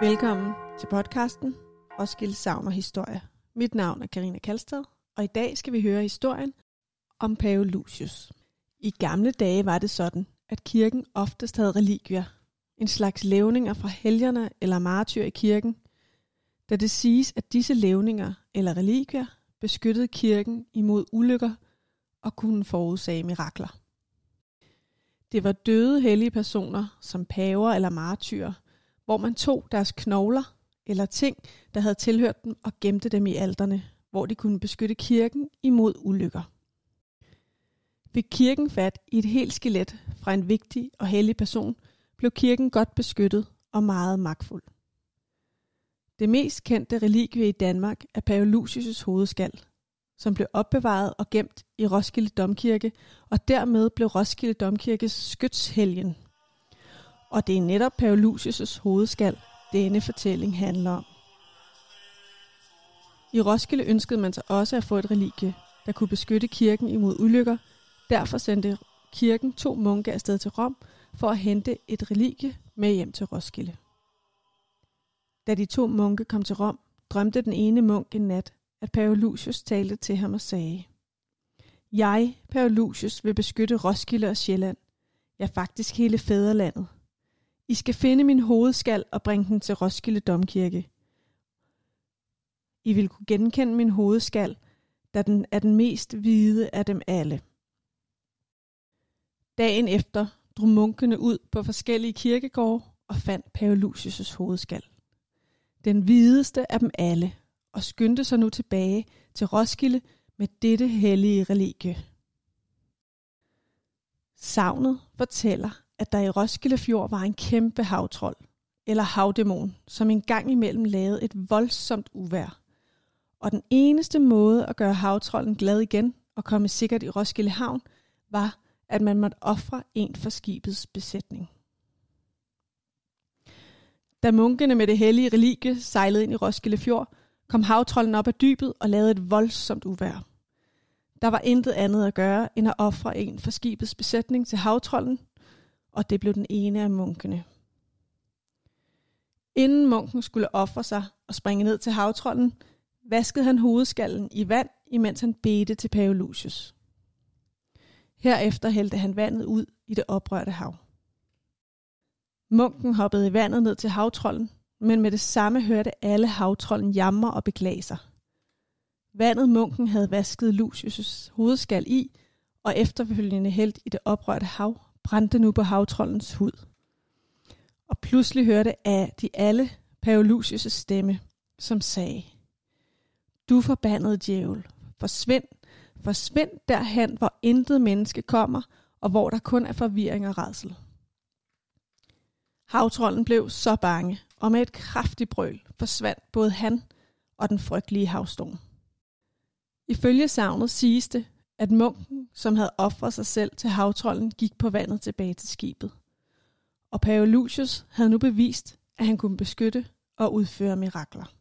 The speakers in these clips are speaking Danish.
Velkommen til podcasten Roskilde Savn og Historie. Mit navn er Karina Kalstad, og i dag skal vi høre historien om Pave Lucius. I gamle dage var det sådan, at kirken oftest havde relikvier, en slags levninger fra helgerne eller martyr i kirken, da det siges, at disse levninger eller relikvier beskyttede kirken imod ulykker og kunne forudsage mirakler. Det var døde hellige personer, som paver eller martyrer, hvor man tog deres knogler eller ting, der havde tilhørt dem, og gemte dem i alterne, hvor de kunne beskytte kirken imod ulykker. Fik kirken fat i et helt skelet fra en vigtig og hellig person, blev kirken godt beskyttet og meget magtfuld. Det mest kendte relikvie i Danmark er Pave Lucius' hovedskal, som blev opbevaret og gemt i Roskilde Domkirke, og dermed blev Roskilde Domkirkes skytshelgen. Og det er netop Paulusius' hovedskal, denne fortælling handler om. I Roskilde ønskede man sig også at få et relikvie, der kunne beskytte kirken imod ulykker. Derfor sendte kirken to munke afsted til Rom for at hente et relikvie med hjem til Roskilde. Da de to munke kom til Rom, drømte den ene munk en nat, at Paulusius talte til ham og sagde, Jeg, Paulusius, vil beskytte Roskilde og Sjælland, ja faktisk hele fædrelandet. I skal finde min hovedskal og bringe den til Roskilde Domkirke. I vil kunne genkende min hovedskal, da den er den mest hvide af dem alle. Dagen efter drog munkene ud på forskellige kirkegårde og fandt Pave Lucius' hovedskal. Den hvideste af dem alle, og skyndte sig nu tilbage til Roskilde med dette hellige relikvie. Savnet fortæller, at der i Roskilde Fjord var en kæmpe havtrold, eller havdæmon, som en gang imellem lavede et voldsomt uvær. Og den eneste måde at gøre havtrolden glad igen og komme sikkert i Roskilde Havn, var, at man måtte ofre en for skibets besætning. Da munkene med det hellige relikvie sejlede ind i Roskilde Fjord, kom havtrolden op af dybet og lavede et voldsomt uvær. Der var intet andet at gøre, end at ofre en for skibets besætning til havtrolden, og det blev den ene af munkene. Inden munken skulle ofre sig og springe ned til havtrollen, vaskede han hovedskallen i vand, imens han bedte til Pave Lucius. Herefter hældte han vandet ud i det oprørte hav. Munken hoppede i vandet ned til havtrollen, men med det samme hørte alle havtrollen jammer og beklage sig. Vandet munken havde vasket Lucius' hovedskal i, og efterfølgende hældt i det oprørte hav, brændte nu på havtrollens hud. Og pludselig hørte af de alle Paolusius' stemme, som sagde, Du forbandede djævel, forsvind, forsvind derhen, hvor intet menneske kommer, og hvor der kun er forvirring og redsel. Havtrollen blev så bange, og med et kraftigt brøl forsvandt både han og den frygtelige havstorm. Ifølge savnet siges det, at munken, som havde offret sig selv til havtrollen, gik på vandet tilbage til skibet. Og Pave Lucius havde nu bevist, at han kunne beskytte og udføre mirakler.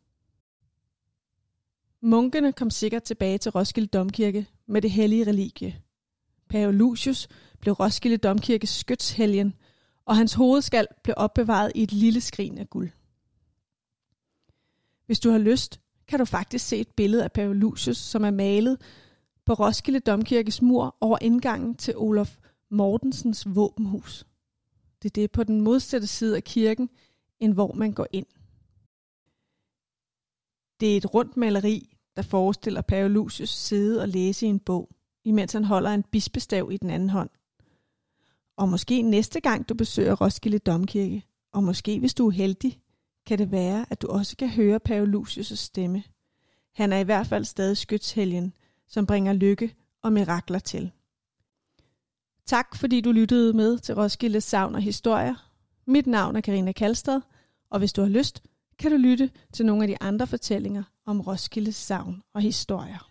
Munkene kom sikkert tilbage til Roskilde Domkirke med det hellige relikvie. Pave Lucius blev Roskilde Domkirkes skytshelgen, og hans hovedskal blev opbevaret i et lille skrin af guld. Hvis du har lyst, kan du faktisk se et billede af Pave Lucius, som er malet på Roskilde Domkirkes mur over indgangen til Olof Mortensens våbenhus. Det er det på den modsatte side af kirken, end hvor man går ind. Det er et rundt maleri, der forestiller Pave Lucius sidde og læse i en bog, imens han holder en bispestav i den anden hånd. Og måske næste gang du besøger Roskilde Domkirke, og måske hvis du er heldig, kan det være, at du også kan høre Pave Lucius' stemme. Han er i hvert fald stadig skytshelgen, som bringer lykke og mirakler til. Tak fordi du lyttede med til Roskilde Savn og Historier. Mit navn er Karina Kalstad, og hvis du har lyst, kan du lytte til nogle af de andre fortællinger om Roskilde Savn og Historier.